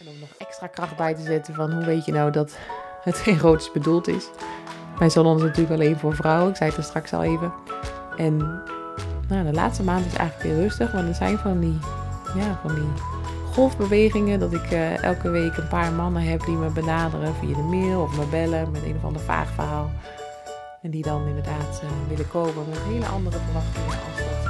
En om nog extra kracht bij te zetten van hoe weet je nou dat het erotisch bedoeld is. Mijn salon is natuurlijk alleen voor vrouwen, ik zei het er straks al even. En nou, de laatste maand is eigenlijk weer rustig, want er zijn van die, ja, van die golfbewegingen dat ik eh, elke week een paar mannen heb die me benaderen via de mail of me bellen met een of ander vaag verhaal. En die dan inderdaad uh, willen komen met hele andere verwachtingen als dat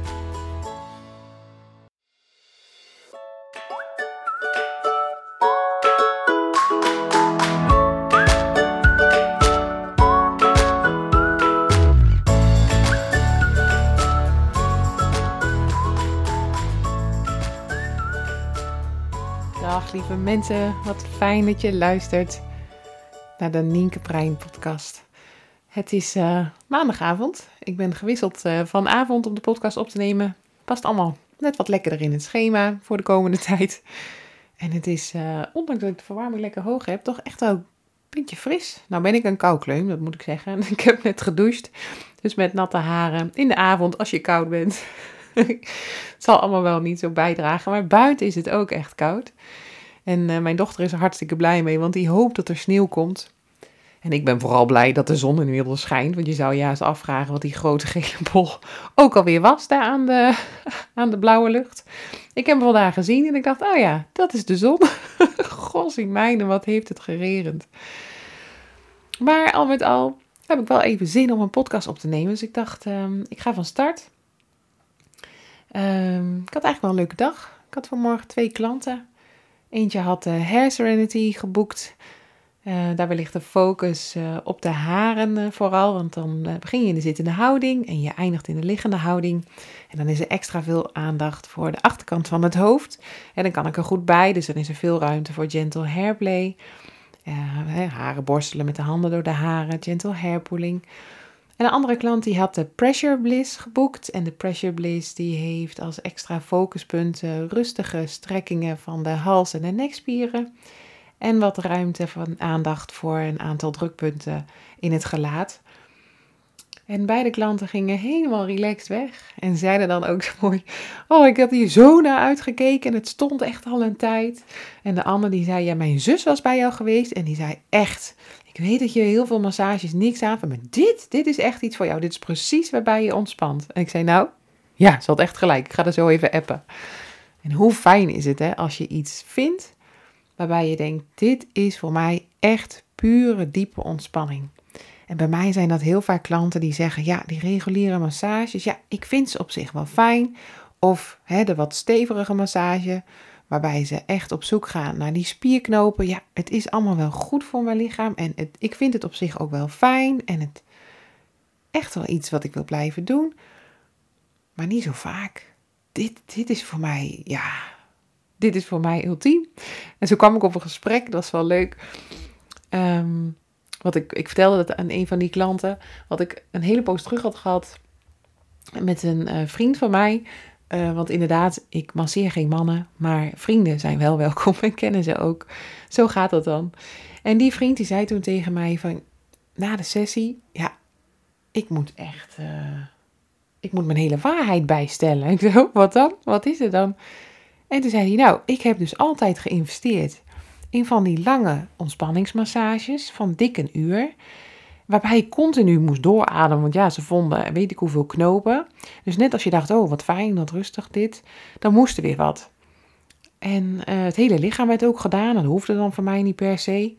Mensen, wat fijn dat je luistert naar de Nienke Brein podcast. Het is uh, maandagavond. Ik ben gewisseld uh, van avond om de podcast op te nemen. Past allemaal net wat lekkerder in het schema voor de komende tijd. En het is, uh, ondanks dat ik de verwarming lekker hoog heb, toch echt ook een beetje fris. Nou ben ik een koukleum, dat moet ik zeggen. Ik heb net gedoucht, dus met natte haren in de avond als je koud bent. het zal allemaal wel niet zo bijdragen, maar buiten is het ook echt koud. En uh, mijn dochter is er hartstikke blij mee, want die hoopt dat er sneeuw komt. En ik ben vooral blij dat de zon inmiddels schijnt, want je zou je eens afvragen wat die grote gele bol ook alweer was daar aan de, aan de blauwe lucht. Ik heb hem vandaag gezien en ik dacht, oh ja, dat is de zon. Gossie mijne, wat heeft het gererend. Maar al met al heb ik wel even zin om een podcast op te nemen, dus ik dacht, um, ik ga van start. Um, ik had eigenlijk wel een leuke dag. Ik had vanmorgen twee klanten. Eentje had de Hair Serenity geboekt. Uh, daarbij ligt de focus uh, op de haren uh, vooral, want dan begin je in de zittende houding en je eindigt in de liggende houding. En dan is er extra veel aandacht voor de achterkant van het hoofd. En dan kan ik er goed bij, dus dan is er veel ruimte voor gentle hairplay. haren borstelen met de handen door de haren, gentle hairpulling. En een andere klant die had de Pressure Bliss geboekt. En de Pressure Bliss die heeft als extra focuspunten rustige strekkingen van de hals- en de nekspieren. En wat ruimte van aandacht voor een aantal drukpunten in het gelaat. En beide klanten gingen helemaal relaxed weg. En zeiden dan ook zo mooi: Oh, ik had hier zo naar uitgekeken. En het stond echt al een tijd. En de ander die zei: Ja, mijn zus was bij jou geweest. En die zei: Echt. Ik weet dat je heel veel massages niks aan maar dit, dit is echt iets voor jou. Dit is precies waarbij je ontspant. En ik zei: Nou, ja, ze had echt gelijk. Ik ga er zo even appen. En hoe fijn is het hè, als je iets vindt waarbij je denkt: Dit is voor mij echt pure, diepe ontspanning. En bij mij zijn dat heel vaak klanten die zeggen: ja, die reguliere massages, ja, ik vind ze op zich wel fijn. Of hè, de wat stevige massage, waarbij ze echt op zoek gaan naar die spierknopen. Ja, het is allemaal wel goed voor mijn lichaam en het, ik vind het op zich ook wel fijn en het echt wel iets wat ik wil blijven doen, maar niet zo vaak. Dit, dit is voor mij, ja, dit is voor mij ultiem. En zo kwam ik op een gesprek, dat was wel leuk. Um, wat ik, ik vertelde dat aan een van die klanten, wat ik een hele poos terug had gehad met een uh, vriend van mij. Uh, want inderdaad, ik masseer geen mannen, maar vrienden zijn wel welkom en kennen ze ook. Zo gaat dat dan. En die vriend die zei toen tegen mij van, na de sessie, ja, ik moet echt, uh, ik moet mijn hele waarheid bijstellen. Ik zei, oh, wat dan? Wat is het dan? En toen zei hij, nou, ik heb dus altijd geïnvesteerd in van die lange ontspanningsmassages van dik een uur. Waarbij ik continu moest doorademen, want ja, ze vonden weet ik hoeveel knopen. Dus net als je dacht, oh wat fijn, wat rustig dit, dan moest er weer wat. En uh, het hele lichaam werd ook gedaan, dat hoefde dan voor mij niet per se.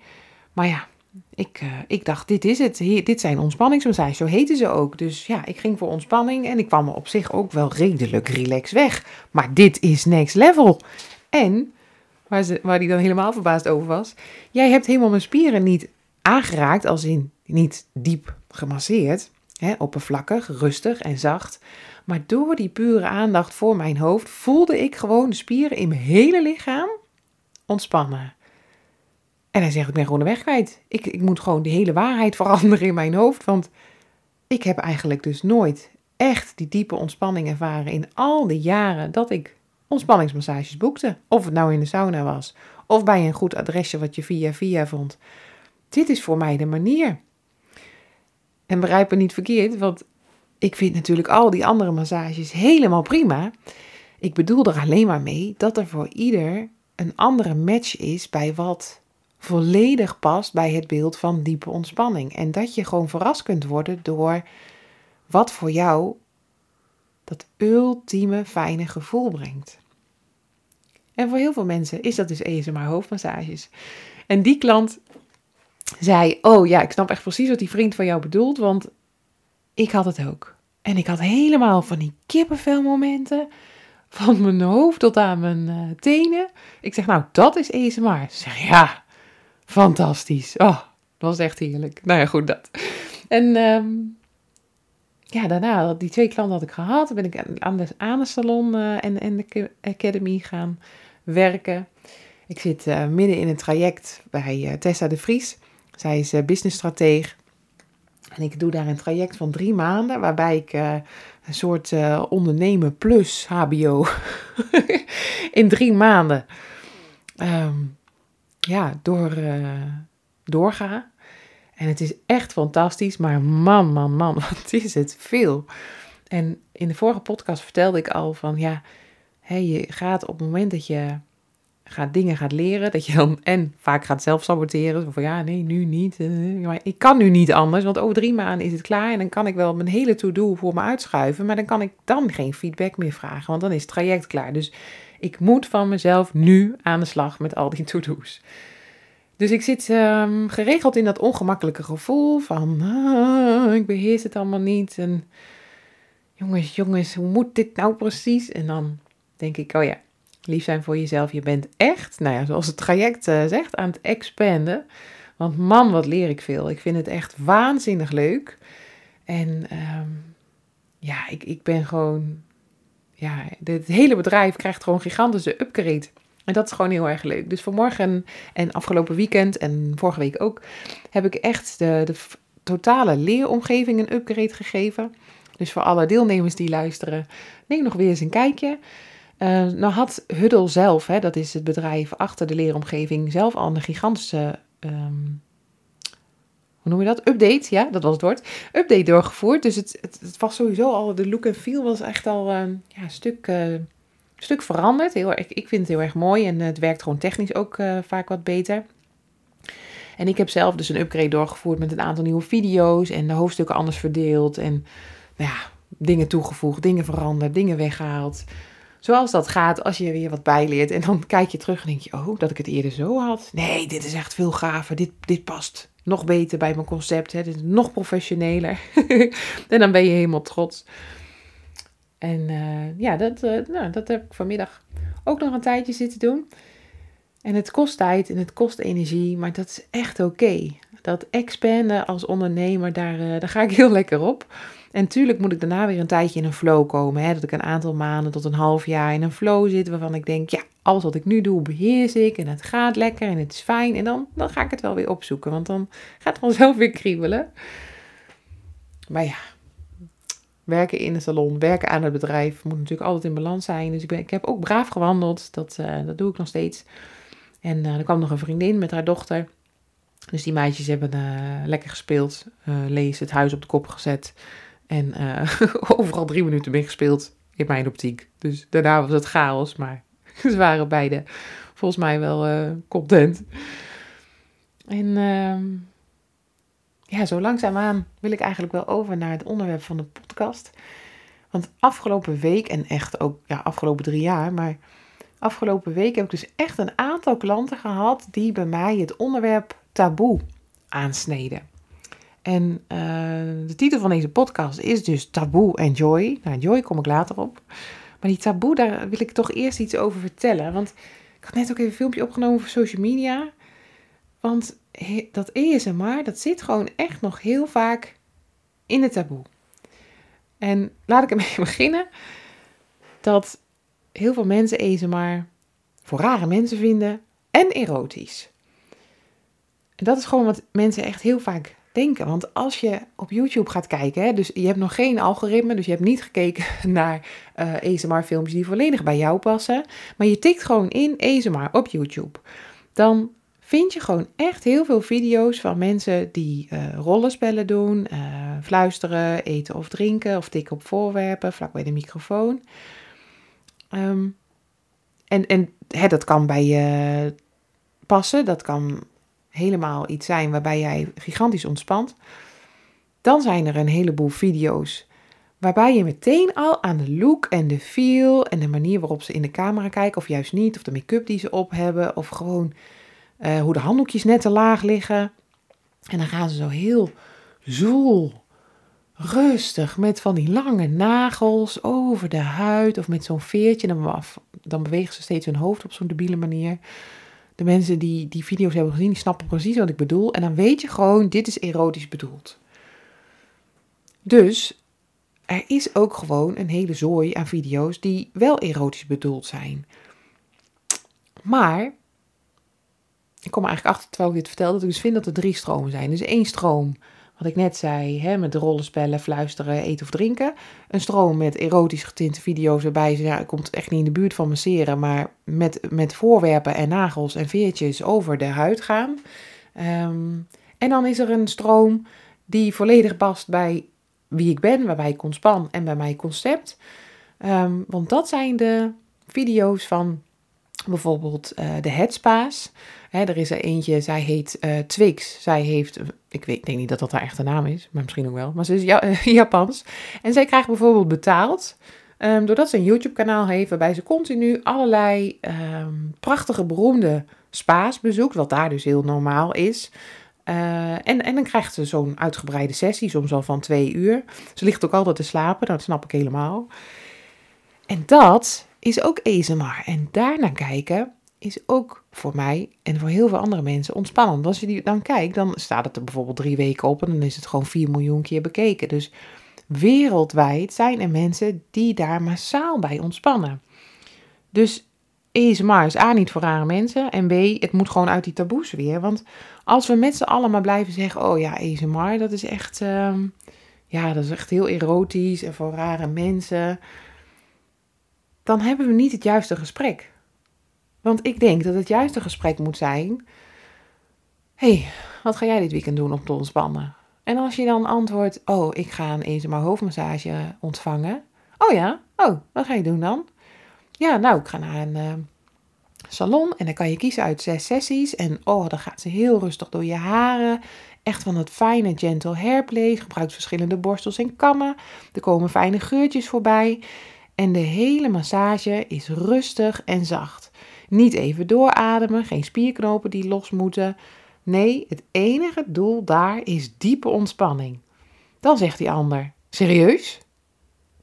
Maar ja, ik, uh, ik dacht, dit is het, dit zijn ontspanningsmassages, zo heten ze ook. Dus ja, ik ging voor ontspanning en ik kwam op zich ook wel redelijk relaxed weg. Maar dit is next level. En waar, ze, waar die dan helemaal verbaasd over was. Jij hebt helemaal mijn spieren niet aangeraakt, als in niet diep gemasseerd, hè, oppervlakkig, rustig en zacht. Maar door die pure aandacht voor mijn hoofd voelde ik gewoon de spieren in mijn hele lichaam ontspannen. En hij zegt, ik ben gewoon de weg kwijt. Ik, ik moet gewoon de hele waarheid veranderen in mijn hoofd. Want ik heb eigenlijk dus nooit echt die diepe ontspanning ervaren in al die jaren dat ik ontspanningsmassages boekte. Of het nou in de sauna was, of bij een goed adresje wat je via via vond. Dit is voor mij de manier. En begrijp me niet verkeerd, want ik vind natuurlijk al die andere massages helemaal prima. Ik bedoel er alleen maar mee dat er voor ieder een andere match is bij wat volledig past bij het beeld van diepe ontspanning. En dat je gewoon verrast kunt worden door wat voor jou dat ultieme fijne gevoel brengt. En voor heel veel mensen is dat dus ESMR hoofdmassages. En die klant zei: Oh ja, ik snap echt precies wat die vriend van jou bedoelt, want ik had het ook. En ik had helemaal van die kippenvelmomenten. Van mijn hoofd tot aan mijn uh, tenen. Ik zeg, nou, dat is ESMR. Ze zeg, ja, fantastisch. Oh, dat was echt heerlijk. Nou ja, goed, dat. En um, ja, daarna, die twee klanten had ik gehad. ben ik aan de, aan salon uh, en, en de academy gaan werken. Ik zit uh, midden in een traject bij Tessa de Vries. Zij is businessstrateeg. En ik doe daar een traject van drie maanden, waarbij ik uh, een soort uh, ondernemen plus HBO in drie maanden um, ja, door, doorga. En het is echt fantastisch, maar man, man, man, wat is het veel. En in de vorige podcast vertelde ik al van ja, je gaat op het moment dat je gaat dingen gaat leren, dat je dan en vaak gaat zelf saboteren. Van ja, nee, nu niet. Eh, maar ik kan nu niet anders, want over drie maanden is het klaar en dan kan ik wel mijn hele to-do voor me uitschuiven, maar dan kan ik dan geen feedback meer vragen, want dan is het traject klaar. Dus ik moet van mezelf nu aan de slag met al die to-do's. Dus ik zit um, geregeld in dat ongemakkelijke gevoel van ah, ik beheers het allemaal niet en jongens, jongens, hoe moet dit nou precies? En dan denk ik, oh ja, Lief zijn voor jezelf. Je bent echt, nou ja, zoals het traject uh, zegt, aan het expanden. Want man, wat leer ik veel. Ik vind het echt waanzinnig leuk. En um, ja, ik, ik ben gewoon. Ja, het hele bedrijf krijgt gewoon gigantische upgrade. En dat is gewoon heel erg leuk. Dus vanmorgen en afgelopen weekend en vorige week ook heb ik echt de, de totale leeromgeving een upgrade gegeven. Dus voor alle deelnemers die luisteren, neem nog weer eens een kijkje. Uh, nou had Huddle zelf, hè, dat is het bedrijf achter de leeromgeving, zelf al een gigantische, um, hoe noem je dat? Update, ja, dat was het woord. Update doorgevoerd. Dus het, het, was sowieso al, de look en feel was echt al uh, ja, een stuk, uh, stuk veranderd. Heel, ik, ik vind het heel erg mooi en het werkt gewoon technisch ook vaak wat beter. En ik heb zelf dus een upgrade doorgevoerd met een aantal nieuwe video's en de hoofdstukken anders verdeeld. En nou ja, dingen toegevoegd, dingen veranderd, dingen weggehaald. Zoals dat gaat als je weer wat bijleert. En dan kijk je terug en denk je, oh, dat ik het eerder zo had. Nee, dit is echt veel gaver. Dit, dit past nog beter bij mijn concept. Hè. Dit is nog professioneler. en dan ben je helemaal trots. En uh, ja, dat, uh, nou, dat heb ik vanmiddag ook nog een tijdje zitten doen. En het kost tijd en het kost energie, maar dat is echt oké. Dat expanden als ondernemer, daar, uh, daar ga ik heel lekker op. En tuurlijk moet ik daarna weer een tijdje in een flow komen. Hè? Dat ik een aantal maanden tot een half jaar in een flow zit. Waarvan ik denk, ja, alles wat ik nu doe beheers ik. En het gaat lekker en het is fijn. En dan, dan ga ik het wel weer opzoeken. Want dan gaat het vanzelf weer kriebelen. Maar ja, werken in de salon, werken aan het bedrijf moet natuurlijk altijd in balans zijn. Dus ik, ben, ik heb ook braaf gewandeld. Dat, uh, dat doe ik nog steeds. En uh, er kwam nog een vriendin met haar dochter. Dus die meisjes hebben uh, lekker gespeeld. Lees het huis op de kop gezet. En uh, overal drie minuten mee gespeeld in mijn optiek. Dus daarna was het chaos, maar ze waren beide volgens mij wel uh, content. En uh, ja, zo langzaamaan wil ik eigenlijk wel over naar het onderwerp van de podcast. Want afgelopen week, en echt ook ja, afgelopen drie jaar, maar afgelopen week heb ik dus echt een aantal klanten gehad die bij mij het onderwerp taboe aansneden. En uh, de titel van deze podcast is dus Taboe en Joy. Nou, Joy kom ik later op. Maar die taboe, daar wil ik toch eerst iets over vertellen. Want ik had net ook even een filmpje opgenomen voor social media. Want dat ESMR, dat zit gewoon echt nog heel vaak in de taboe. En laat ik ermee beginnen dat heel veel mensen ASMR voor rare mensen vinden en erotisch. En dat is gewoon wat mensen echt heel vaak denken. Want als je op YouTube gaat kijken, hè, dus je hebt nog geen algoritme, dus je hebt niet gekeken naar uh, eh, ASMR-filmpjes die volledig bij jou passen, maar je tikt gewoon in ASMR op YouTube, dan vind je gewoon echt heel veel video's van mensen die uh, rollenspellen doen, uh, fluisteren, eten of drinken of tikken op voorwerpen vlak bij de microfoon. Ehm, en en hè, dat kan bij je passen, dat kan helemaal iets zijn waarbij jij gigantisch ontspant. Dan zijn er een heleboel video's waarbij je meteen al aan de look en de feel en de manier waarop ze in de camera kijken, of juist niet, of de make-up die ze op hebben, of gewoon uh, hoe de handdoekjes net te laag liggen. En dan gaan ze zo heel zoel, rustig met van die lange nagels over de huid of met zo'n veertje. Dan, dan bewegen ze steeds hun hoofd op zo'n debiele manier. De mensen die die video's hebben gezien, snappen precies wat ik bedoel. En dan weet je gewoon, dit is erotisch bedoeld. Dus er is ook gewoon een hele zooi aan video's die wel erotisch bedoeld zijn. Maar ik kom er eigenlijk achter terwijl ik dit vertel, dat ik dus vind dat er drie stromen zijn. Dus één stroom, wat ik net zei, hè, met rollenspellen, fluisteren, eten of drinken. Een stroom met erotisch getinte video's ze, ja, komt echt niet in de buurt van masseren, maar met, met voorwerpen en nagels en veertjes over de huid gaan. Ehm, en dan is er een stroom die volledig past bij wie ik ben, waarbij ik ontspan en bij mijn concept. Ehm, want dat zijn de video's van bijvoorbeeld uh, de headspa's. Hè, er is er eentje, zij heet uh, Twix. Zij heeft, ik, weet, ik denk niet dat dat haar echte naam is, maar misschien ook wel. Maar ze is ja, Japans. En zij krijgt bijvoorbeeld betaald um, doordat ze een YouTube-kanaal heeft waarbij ze continu allerlei um, prachtige, beroemde spa's bezoekt. Wat daar dus heel normaal is. Uh, en, en dan krijgt ze zo'n uitgebreide sessie, soms al van twee uur. Ze ligt ook altijd te slapen, dat snap ik helemaal. En dat is ook ASMR. En daarna kijken is ook voor mij en voor heel veel andere mensen ontspannend. Als je die dan kijkt, dan staat het er bijvoorbeeld drie weken op en dan is het gewoon 4 miljoen keer bekeken. Dus wereldwijd zijn er mensen die daar massaal bij ontspannen. Dus ASMR is A niet voor rare mensen en B, het moet gewoon uit die taboes weer. Want als we met z'n allen maar blijven zeggen, oh ja, ASMR, dat is echt, ehm, ja, dat is echt heel erotisch en voor rare mensen dan hebben we niet het juiste gesprek. Want ik denk dat het juiste gesprek moet zijn: hey, wat ga jij dit weekend doen om te ontspannen? En als je dan antwoordt: Oh, ik ga een eens hoofdmassage ontvangen. Oh ja, oh, wat ga je doen dan? Ja, nou, ik ga naar een uh, salon en dan kan je kiezen uit zes sessies. En oh, dan gaat ze heel rustig door je haren. Echt van het fijne gentle hairplay. Gebruikt verschillende borstels en kammen. Er komen fijne geurtjes voorbij. En de hele massage is rustig en zacht. Niet even doorademen, geen spierknopen die los moeten. Nee, het enige doel daar is diepe ontspanning. Dan zegt die ander: Serieus?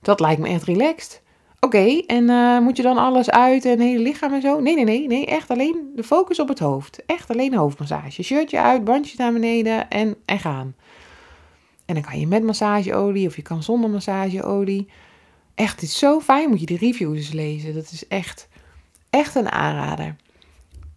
Dat lijkt me echt relaxed. Oké, en uh, moet je dan alles uit en hele lichaam en zo? Nee, nee, nee, nee, echt alleen de focus op het hoofd. Echt alleen hoofdmassage. Shirtje uit, bandjes naar beneden en, en gaan. En dan kan je met massageolie of je kan zonder massageolie. Echt, het is zo fijn. Moet je die reviews lezen. Dat is echt, echt een aanrader.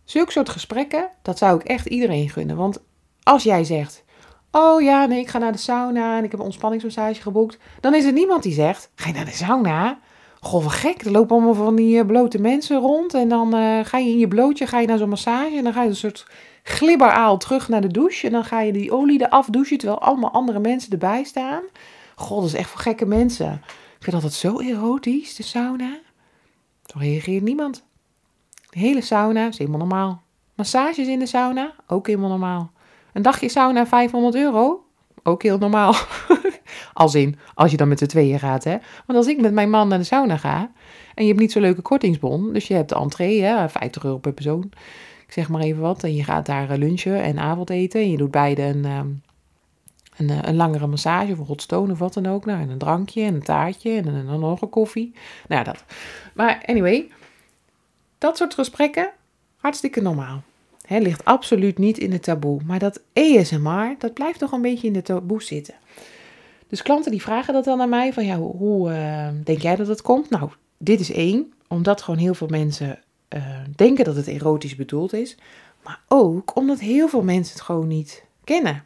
Zulke soort gesprekken, dat zou ik echt iedereen gunnen. Want als jij zegt, oh ja, nee, ik ga naar de sauna en ik heb een ontspanningsmassage geboekt. Dan is er niemand die zegt, ga je naar de sauna? Goh, wat gek. Er lopen allemaal van die eh, blote mensen rond. En dan uh, ga je in je blootje ga je naar zo'n massage. En dan ga je een soort glibberaal terug naar de douche. En dan ga je die olie eraf douchen. Terwijl allemaal andere mensen erbij staan. God, dat is echt voor gekke mensen. Ik vind altijd zo erotisch, de sauna. Zo reageert niemand. De hele sauna is helemaal normaal. Massages in de sauna, ook helemaal normaal. Een dagje sauna 500 euro, ook heel normaal. als in, als je dan met z'n tweeën gaat, hè. Want als ik met mijn man naar de sauna ga, en je hebt niet zo'n leuke kortingsbon, dus je hebt de entree, hè, 50 euro per persoon, ik zeg maar even wat, en je gaat daar eh, lunchen en avondeten, en je doet beide een... Ehm, een, eh, een langere massage of hot stone of wat dan ook. Nou, en een drankje en een taartje en, dan nog een koffie. Nou ja, dat. Maar anyway, dat soort gesprekken, hartstikke normaal. He, ligt absoluut niet in het taboe. Maar dat ASMR, dat blijft toch een beetje in de taboe zitten. Dus klanten die vragen dat dan aan mij, van ja, hoe, hoe uh, denk jij dat het komt? Nou, dit is één, omdat gewoon heel veel mensen uh, denken dat het erotisch bedoeld is. Maar ook omdat heel veel mensen het gewoon niet kennen.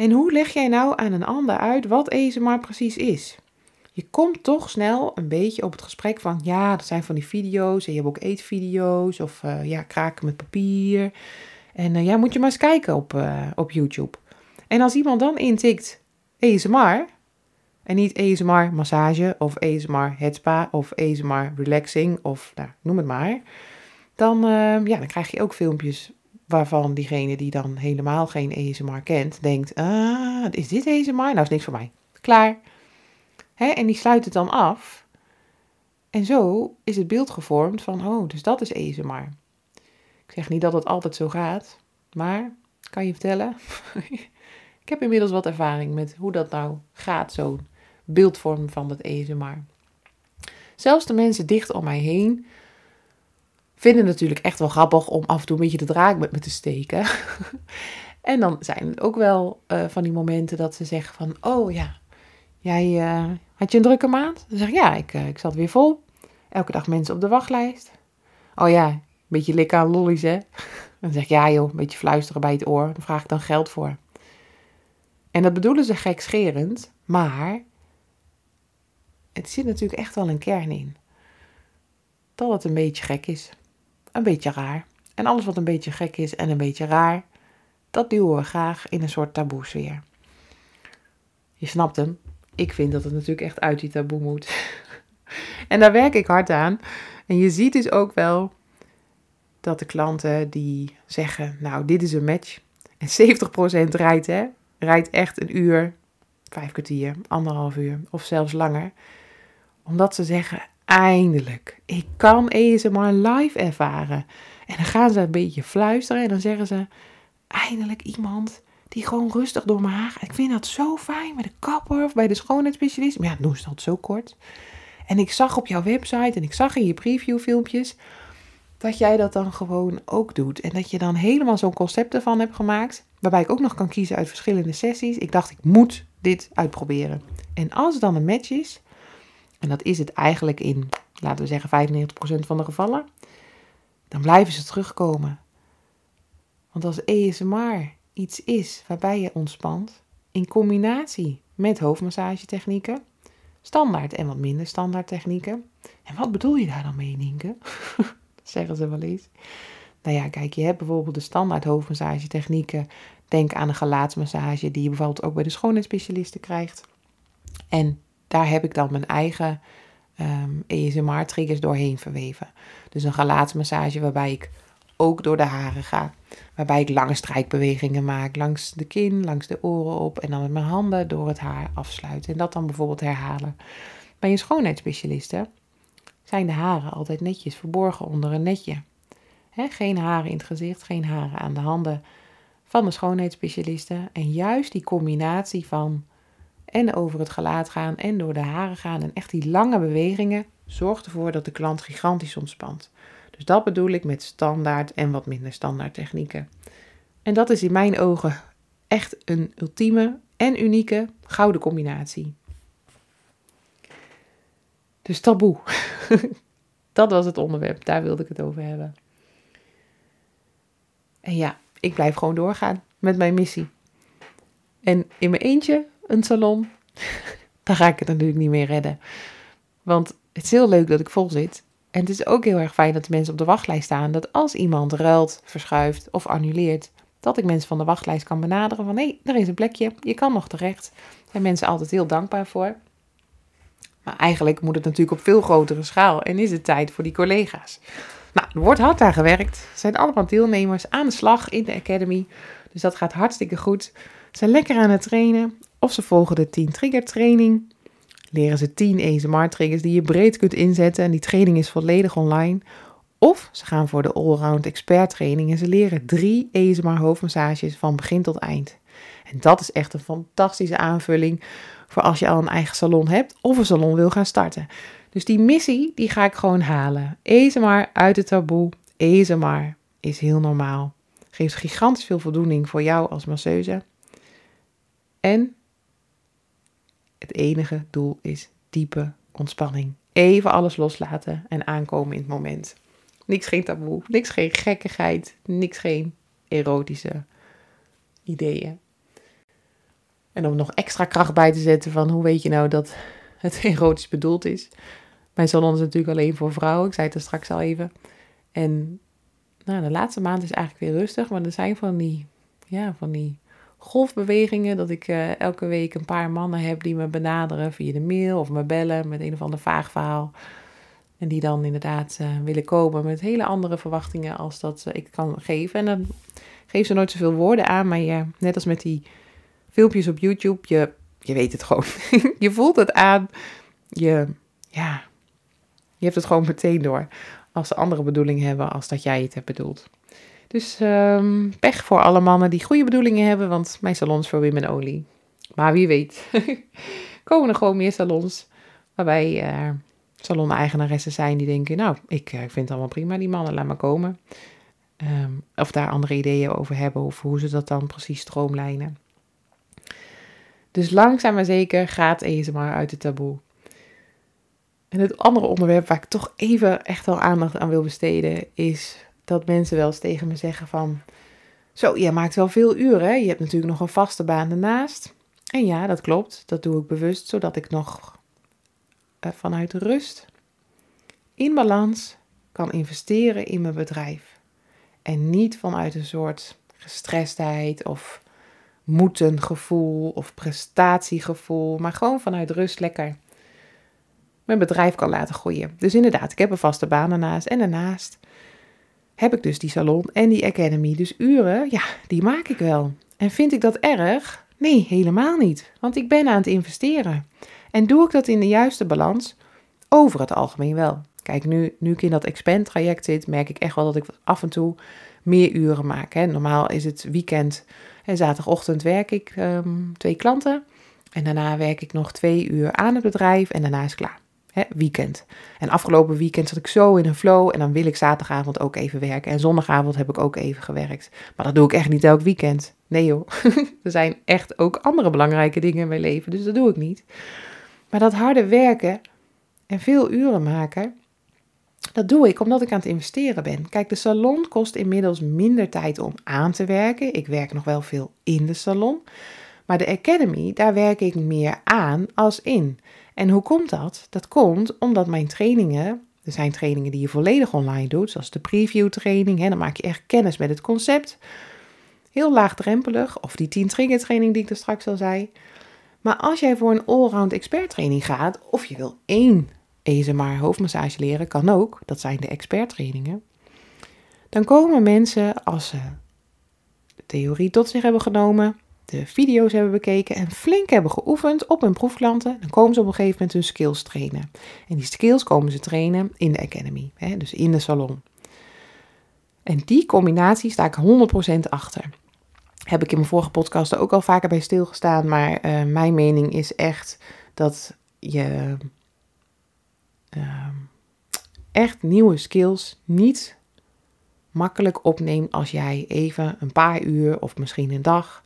En hoe leg jij nou aan een ander uit wat ASMR precies is? Je komt toch snel een beetje op het gesprek van, ja, dat zijn van die video's en je hebt ook eetvideo's of uh, ja, kraken met papier. En uh, ja, moet je maar eens kijken op, uh, op YouTube. En als iemand dan intikt ASMR, en niet ASMR massage of ASMR headspa of ASMR relaxing of nou, noem het maar, dan, ja, dan krijg je ook filmpjes waarvan diegene die dan helemaal geen ASMR kent, denkt, ah, is dit ASMR? Nou, is niks voor mij. Klaar. Hè? En die sluit het dan af. En zo is het beeld gevormd van, oh, dus dat is ASMR. Ik zeg niet dat het altijd zo gaat, maar kan je vertellen? ik heb inmiddels wat ervaring met hoe dat nou gaat, zo'n beeldvorm van dat ASMR. Zelfs de mensen dicht om mij heen vinden het natuurlijk echt wel grappig om af en toe een beetje de draak met me te steken. en dan zijn het ook wel uh, van die momenten dat ze zeggen van, oh ja, jij uh, had je een drukke maand? Dan zeg ik, ja, ik, uh, ik zat weer vol. Elke dag mensen op de wachtlijst. Oh ja, een beetje likken aan lollies, hè? Dan zeg ik, ja joh, een beetje fluisteren bij het oor. Dan vraag ik dan geld voor. En dat bedoelen ze gekscherend, maar het zit natuurlijk echt wel een kern in. Dat het een beetje gek is een beetje raar. En alles wat een beetje gek is en een beetje raar, dat duwen we graag in een soort taboe-sfeer. Je snapt hem. Ik vind dat het natuurlijk echt uit die taboe moet. en daar werk ik hard aan. En je ziet dus ook wel dat de klanten die zeggen, nou, dit is een match. En 70% rijdt, hè, rijdt echt een uur, vijf kwartier, anderhalf uur of zelfs langer. Omdat ze zeggen, eindelijk, ik kan ASMR live ervaren. En dan gaan ze een beetje fluisteren en dan zeggen ze, eindelijk iemand die gewoon rustig door mijn haar. Ik vind dat zo fijn bij de kapper of bij de schoonheidsspecialist. Maar ja, doen ze dat zo kort. En ik zag op jouw website en ik zag in je previewfilmpjes dat jij dat dan gewoon ook doet. En dat je dan helemaal zo'n concept ervan hebt gemaakt. Waarbij ik ook nog kan kiezen uit verschillende sessies. Ik dacht, ik moet dit uitproberen. En als het dan een match is, en dat is het eigenlijk in, laten we zeggen, 95% van de gevallen, dan blijven ze terugkomen. Want als ASMR iets is waarbij je ontspant, in combinatie met hoofdmassagetechnieken, standaard en wat minder standaard technieken. En wat bedoel je daar dan mee, Nienke? zeggen ze wel eens. Nou ja, kijk, je hebt bijvoorbeeld de standaard hoofdmassagetechnieken. Denk aan een gelaatsmassage die je bijvoorbeeld ook bij de schoonheidsspecialisten krijgt. En daar heb ik dan mijn eigen um, ehm, ESMR-triggers doorheen verweven. Dus een gelaatsmassage waarbij ik ook door de haren ga. Waarbij ik lange strijkbewegingen maak langs de kin, langs de oren op. En dan met mijn handen door het haar afsluiten. En dat dan bijvoorbeeld herhalen. Bij een schoonheidsspecialiste zijn de haren altijd netjes verborgen onder een netje. geen haren in het gezicht, geen haren aan de handen van de schoonheidsspecialiste. En juist die combinatie van en over het gelaat gaan en door de haren gaan. En echt die lange bewegingen zorgt ervoor dat de klant gigantisch ontspant. Dus dat bedoel ik met standaard en wat minder standaard technieken. En dat is in mijn ogen echt een ultieme en unieke gouden combinatie. Dus taboe. dat was het onderwerp, daar wilde ik het over hebben. En ja, ik blijf gewoon doorgaan met mijn missie. En in mijn eentje een salon, dan ga ik het natuurlijk niet meer redden. Want het is heel leuk dat ik vol zit. En het is ook heel erg fijn dat de mensen op de wachtlijst staan. Dat als iemand ruilt, verschuift of annuleert, dat ik mensen van de wachtlijst kan benaderen van hé, hey, er is een plekje, je kan nog terecht. Daar zijn mensen altijd heel dankbaar voor. Maar eigenlijk moet het natuurlijk op veel grotere schaal en is het tijd voor die collega's. Nou, er wordt hard aan gewerkt. Er zijn allemaal deelnemers aan de slag in de Academy. Dus dat gaat hartstikke goed. Zijn lekker aan het trainen. Of ze volgen de 10 trigger training. Leren ze 10 ASMR triggers die je breed kunt inzetten en die training is volledig online. Of ze gaan voor de allround expert training en ze leren 3 ASMR hoofdmassages van begin tot eind. En dat is echt een fantastische aanvulling voor als je al een eigen salon hebt of een salon wil gaan starten. Dus die missie, die ga ik gewoon halen. ASMR uit het taboe. ASMR is heel normaal. Geeft gigantisch veel voldoening voor jou als masseuse. En Het enige doel is diepe ontspanning. Even alles loslaten en aankomen in het moment. Niks geen taboe, niks geen gekkigheid, niks geen erotische ideeën. En om nog extra kracht bij te zetten van hoe weet je nou dat het erotisch bedoeld is. Mijn salon is natuurlijk alleen voor vrouwen, ik zei het er straks al even. En nou, de laatste maand is eigenlijk weer rustig, maar er zijn van die, ja, van die golfbewegingen dat ik uh, elke week een paar mannen heb die me benaderen via de mail of me bellen met een of ander vaag verhaal. En die dan inderdaad uh, willen komen met hele andere verwachtingen als dat ik kan geven. En dan geef ze nooit zoveel woorden aan, maar je, net als met die filmpjes op YouTube, je, je weet het gewoon. je voelt het aan. Je, ja, je hebt het gewoon meteen door. Als ze andere bedoelingen hebben als dat jij het hebt bedoeld. Dus um, pech voor alle mannen die goede bedoelingen hebben, want mijn salon is voor women only. Maar wie weet, komen er gewoon meer salons waarbij uh, salon-eigenaressen zijn die denken, nou, ik, ik vind het allemaal prima, die mannen, laat maar komen. Um, of daar andere ideeën over hebben, of hoe ze dat dan precies stroomlijnen. Dus langzaam maar zeker gaat maar uit het taboe. En het andere onderwerp waar ik toch even echt wel aandacht aan wil besteden, is dat mensen wel eens tegen me zeggen van, zo, jij maakt wel veel uren, je hebt natuurlijk nog een vaste baan ernaast. En ja, dat klopt, dat doe ik bewust, zodat ik nog uh, vanuit rust, in balans, kan investeren in mijn bedrijf. En niet vanuit een soort gestrestheid of moeten gevoel of prestatiegevoel, maar gewoon vanuit rust lekker mijn bedrijf kan laten groeien. Dus inderdaad, ik heb een vaste baan ernaast en daarnaast heb ik dus die salon en die academy. Dus uren, ja, die maak ik wel. En vind ik dat erg? Nee, helemaal niet. Want ik ben aan het investeren. En doe ik dat in de juiste balans? Over het algemeen wel. Kijk, nu, nu ik in dat expand traject zit, merk ik echt wel dat ik af en toe meer uren maak. Hè. Normaal is het weekend en zaterdagochtend werk ik um, twee klanten. En daarna werk ik nog twee uur aan het bedrijf en daarna is klaar. Weekend. En afgelopen weekend zat ik zo in een flow en dan wil ik zaterdagavond ook even werken. En zondagavond heb ik ook even gewerkt. Maar dat doe ik echt niet elk weekend. Nee joh, er zijn echt ook andere belangrijke dingen in mijn leven, dus dat doe ik niet. Maar dat harde werken en veel uren maken, dat doe ik omdat ik aan het investeren ben. Kijk, de salon kost inmiddels minder tijd om aan te werken. Ik werk nog wel veel in de salon. Maar de Academy, daar werk ik meer aan als in. En hoe komt dat? Dat komt omdat mijn trainingen, er zijn trainingen die je volledig online doet, zoals de preview training, hè, dan maak je echt kennis met het concept. Heel laagdrempelig, of die 10 trigger training die ik er straks al zei. Maar als jij voor een allround expert training gaat, of je wil één ESMR hoofdmassage leren, kan ook, dat zijn de expert trainingen. Dan komen mensen als ze de theorie tot zich hebben genomen, de video's hebben bekeken en flink hebben geoefend op hun proefklanten, dan komen ze op een gegeven moment hun skills trainen. En die skills komen ze trainen in de Academy, hè, dus in de salon. En die combinatie sta ik 100% achter. Heb ik in mijn vorige podcast ook al vaker bij stilgestaan, maar uh, mijn mening is echt dat je uh, echt nieuwe skills niet makkelijk opneemt als jij even een paar uur of misschien een dag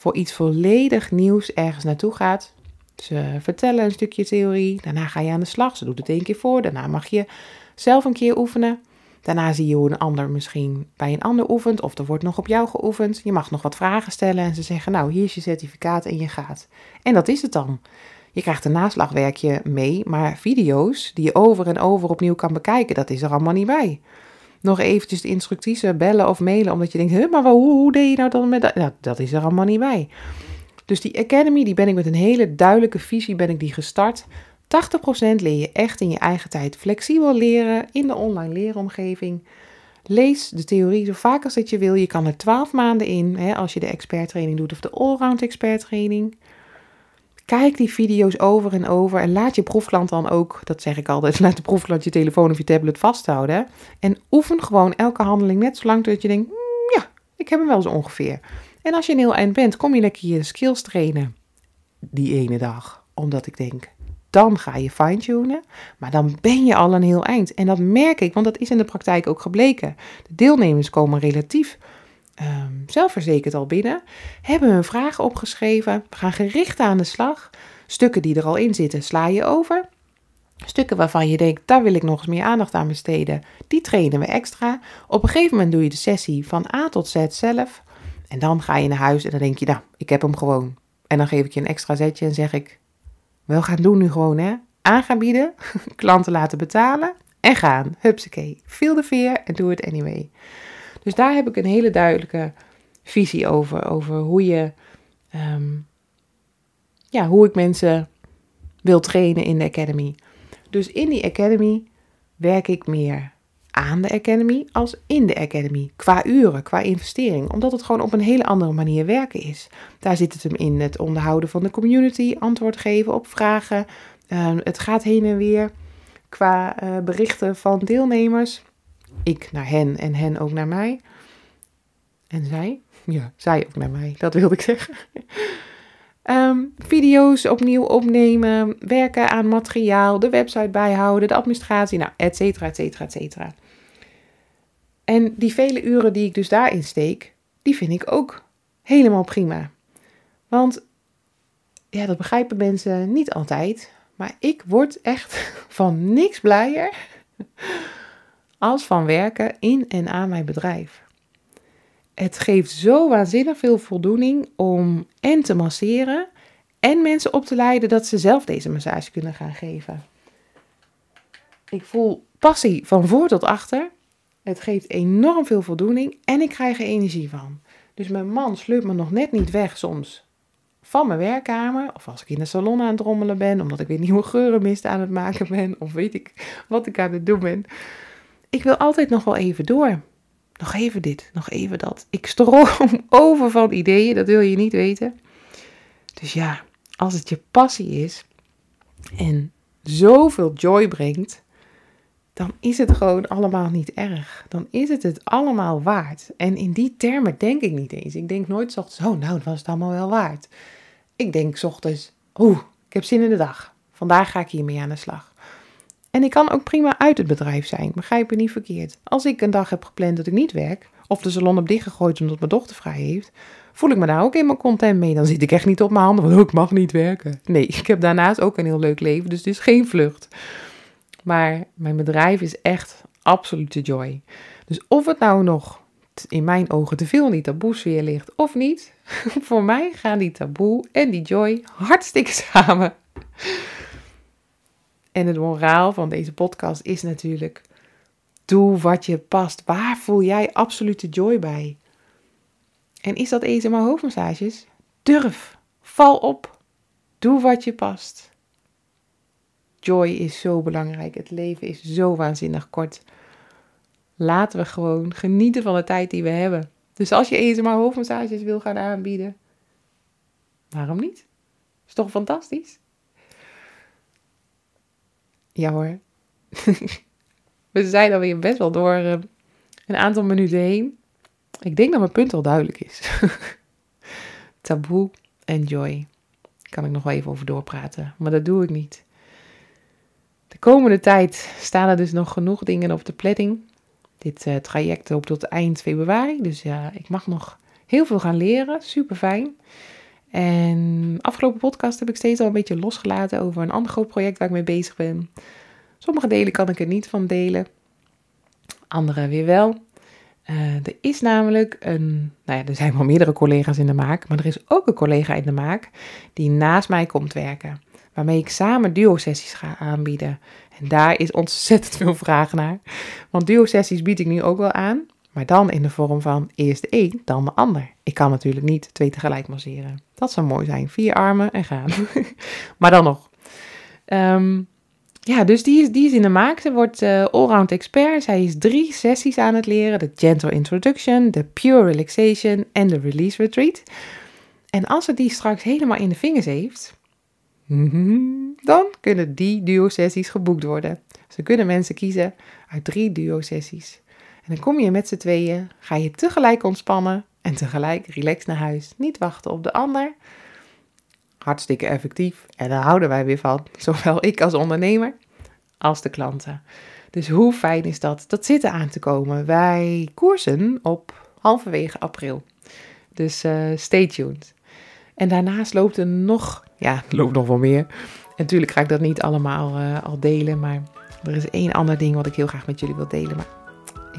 voor iets volledig nieuws ergens naartoe gaat. Ze vertellen een stukje theorie, daarna ga je aan de slag. Ze doet het één keer voor, daarna mag je zelf een keer oefenen. Daarna zie je hoe een ander misschien bij een ander oefent of er wordt nog op jou geoefend. Je mag nog wat vragen stellen en ze zeggen, nou hier is je certificaat en je gaat. En dat is het dan. Je krijgt een naslagwerkje mee, maar video's die je over en over opnieuw kan bekijken, dat is er allemaal niet bij nog eventjes de instructies bellen of mailen, omdat je denkt, maar hoe, hoe deed je nou dan met dat? Nou, dat is er allemaal niet bij. Dus die Academy, die ben ik met een hele duidelijke visie ben ik die gestart. 80% leer je echt in je eigen tijd flexibel leren in de online leeromgeving. Lees de theorie zo vaak als dat je wil. Je kan er 12 maanden in, hè, als je de experttraining doet of de allround experttraining. Kijk die video's over en over en laat je proefklant dan ook, dat zeg ik altijd, laat de proefklant je telefoon of je tablet vasthouden. En oefen gewoon elke handeling net zolang dat je denkt, mm, ja, ik heb hem wel zo ongeveer. En als je een heel eind bent, kom je lekker je skills trainen die ene dag. Omdat ik denk, dan ga je fine-tunen, maar dan ben je al een heel eind. En dat merk ik, want dat is in de praktijk ook gebleken. De deelnemers komen relatief um, zelfverzekerd al binnen, hebben hun vragen opgeschreven, gaan gericht aan de slag, Stukken die er al in zitten, sla je over. Stukken waarvan je denkt, daar wil ik nog eens meer aandacht aan besteden, die trainen we extra. Op een gegeven moment doe je de sessie van A tot Z zelf. En dan ga je naar huis en dan denk je, nou, ik heb hem gewoon. En dan geef ik je een extra zetje en zeg ik, wel gaan doen nu gewoon hè. Aan gaan bieden, klanten laten betalen en gaan. Hupsakee, feel de veer en doe het anyway. Dus daar heb ik een hele duidelijke visie over. Over hoe je, ehm, ja, hoe ik mensen wil trainen in de academy. Dus in die academy werk ik meer aan de academy als in de academy. Qua uren, qua investering. Omdat het gewoon op een hele andere manier werken is. Daar zit het hem in het onderhouden van de community, antwoord geven op vragen. Ehm, het gaat heen en weer qua eh, berichten van deelnemers. Ik naar hen en hen ook naar mij. En zij? Ja, zij ook naar mij, dat wilde ik zeggen. Ehm, video's opnieuw opnemen, werken aan materiaal, de website bijhouden, de administratie, nou, et cetera, et cetera, et cetera. En die vele uren die ik dus daarin steek, die vind ik ook helemaal prima. Want, ja, dat begrijpen mensen niet altijd, maar ik word echt van niks blijer als van werken in en aan mijn bedrijf. Het geeft zo waanzinnig veel voldoening om en te masseren en mensen op te leiden dat ze zelf deze massage kunnen gaan geven. Ik voel passie van voor tot achter. Het geeft enorm veel voldoening en ik krijg er energie van. Dus mijn man sleurt me nog net niet weg soms van mijn werkkamer. Of als ik in de salon aan het rommelen ben, omdat ik weer nieuwe geurenmist aan het maken ben. Of weet ik wat ik aan het doen ben. Ik wil altijd nog wel even door. Nog even dit, nog even dat. Ik stroom over van ideeën, dat wil je niet weten. Dus ja, als het je passie is en zoveel joy brengt, dan is het gewoon allemaal niet erg. Dan is het het allemaal waard. En in die termen denk ik niet eens. Ik denk nooit ochtends, oh nou, dat was het allemaal wel waard. Ik denk ochtends, oeh, ik heb zin in de dag. Vandaag ga ik hiermee aan de slag. En ik kan ook prima uit het bedrijf zijn, begrijp me niet verkeerd. Als ik een dag heb gepland dat ik niet werk, of de salon heb dichtgegooid omdat mijn dochter vrij heeft, voel ik me daar ook helemaal content mee. Dan zit ik echt niet op mijn handen oh, ik mag niet werken. Nee, ik heb daarnaast ook een heel leuk leven, dus het is geen vlucht. Maar mijn bedrijf is echt absolute joy. Dus of het nou nog in mijn ogen te veel die taboesfeer ligt of niet, voor mij gaan die taboe en die joy hartstikke samen. En het moraal van deze podcast is natuurlijk: doe wat je past. Waar voel jij absolute joy bij? En is dat eten maar hoofdmassages? Durf, val op, doe wat je past. Joy is zo belangrijk. Het leven is zo waanzinnig kort. Laten we gewoon genieten van de tijd die we hebben. Dus als je maar hoofdmassages wil gaan aanbieden, waarom niet? Is toch fantastisch? Ja hoor. we zijn alweer best wel door uh, een aantal minuten heen. Ik denk dat mijn punt al duidelijk is. Taboe en joy. Kan ik nog wel even over doorpraten, maar dat doe ik niet. De komende tijd staan er dus nog genoeg dingen op de planning. Dit uh, traject loopt tot eind februari, dus ja, ik mag nog heel veel gaan leren. Super fijn. En afgelopen podcast heb ik steeds al een beetje losgelaten over een ander groot project waar ik mee bezig ben. Sommige delen kan ik er niet van delen, andere weer wel. Uh, er is namelijk een, nou ja, er zijn wel meerdere collega's in de maak, maar er is ook een collega in de maak die naast mij komt werken waarmee ik samen duo-sessies ga aanbieden. En daar is ontzettend veel vraag naar. Want duo-sessies bied ik nu ook wel aan, maar dan in de vorm van eerst de een, dan de ander. Ik kan natuurlijk niet twee tegelijk masseren. Dat zou mooi zijn. Vier armen en gaan. maar dan nog. Um, ja, dus die is, die is in de maak. Ze wordt uh, allround expert. Zij is drie sessies aan het leren. De Gentle Introduction, de Pure Relaxation en de Release Retreat. En als ze die straks helemaal in de vingers heeft. Dan kunnen die duo-sessies geboekt worden. Ze kunnen mensen kiezen uit drie duo-sessies. Dan kom je met z'n tweeën, ga je tegelijk ontspannen en tegelijk relaxed naar huis. Niet wachten op de ander. Hartstikke effectief en daar houden wij weer van. Zowel ik als ondernemer als de klanten. Dus hoe fijn is dat? Dat zit er aan te komen. Wij koersen op halverwege april. Dus uh, stay tuned. En daarnaast loopt er nog ja, loopt nog wel meer. En natuurlijk ga ik dat niet allemaal eh, al delen, maar er is één ander ding wat ik heel graag met jullie wil delen. Maar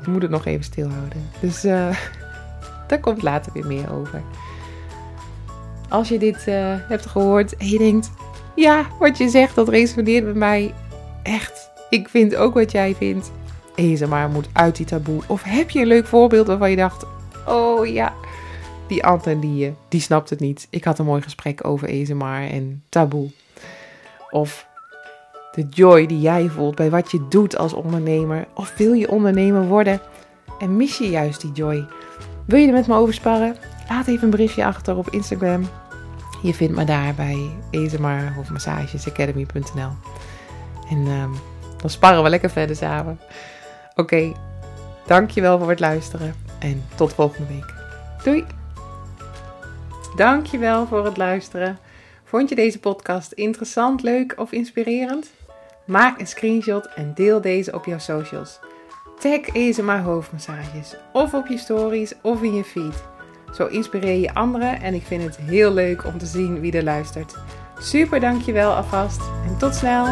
ik moet het nog even stilhouden. Dus uh, daar komt later weer meer over. Als je dit uh, hebt gehoord en je denkt, ja, wat je zegt, dat resoneert met mij echt. Ik vind ook wat jij vindt. maar moet uit die taboe. Of heb je een leuk voorbeeld waarvan je dacht, oh ja, die Anton die, die snapt het niet. Ik had een mooi gesprek over ASMR en taboe. Of de joy die jij voelt bij wat je doet als ondernemer. Of wil je ondernemer worden en mis je juist die joy? Wil je er met me over sparren? Laat even een berichtje achter op Instagram. Je vindt me daar bij ASMR of massagesacademy.nl. En um, dan sparren we lekker verder samen. Oké, okay, dankjewel voor het luisteren en tot volgende week. Doei! Dankjewel voor het luisteren. Vond je deze podcast interessant, leuk of inspirerend? Maak een screenshot en deel deze op jouw socials. Tag ESMA hoofdmassages of op je stories of in je feed. Zo inspireer je anderen en ik vind het heel leuk om te zien wie er luistert. Super dankjewel alvast en tot snel!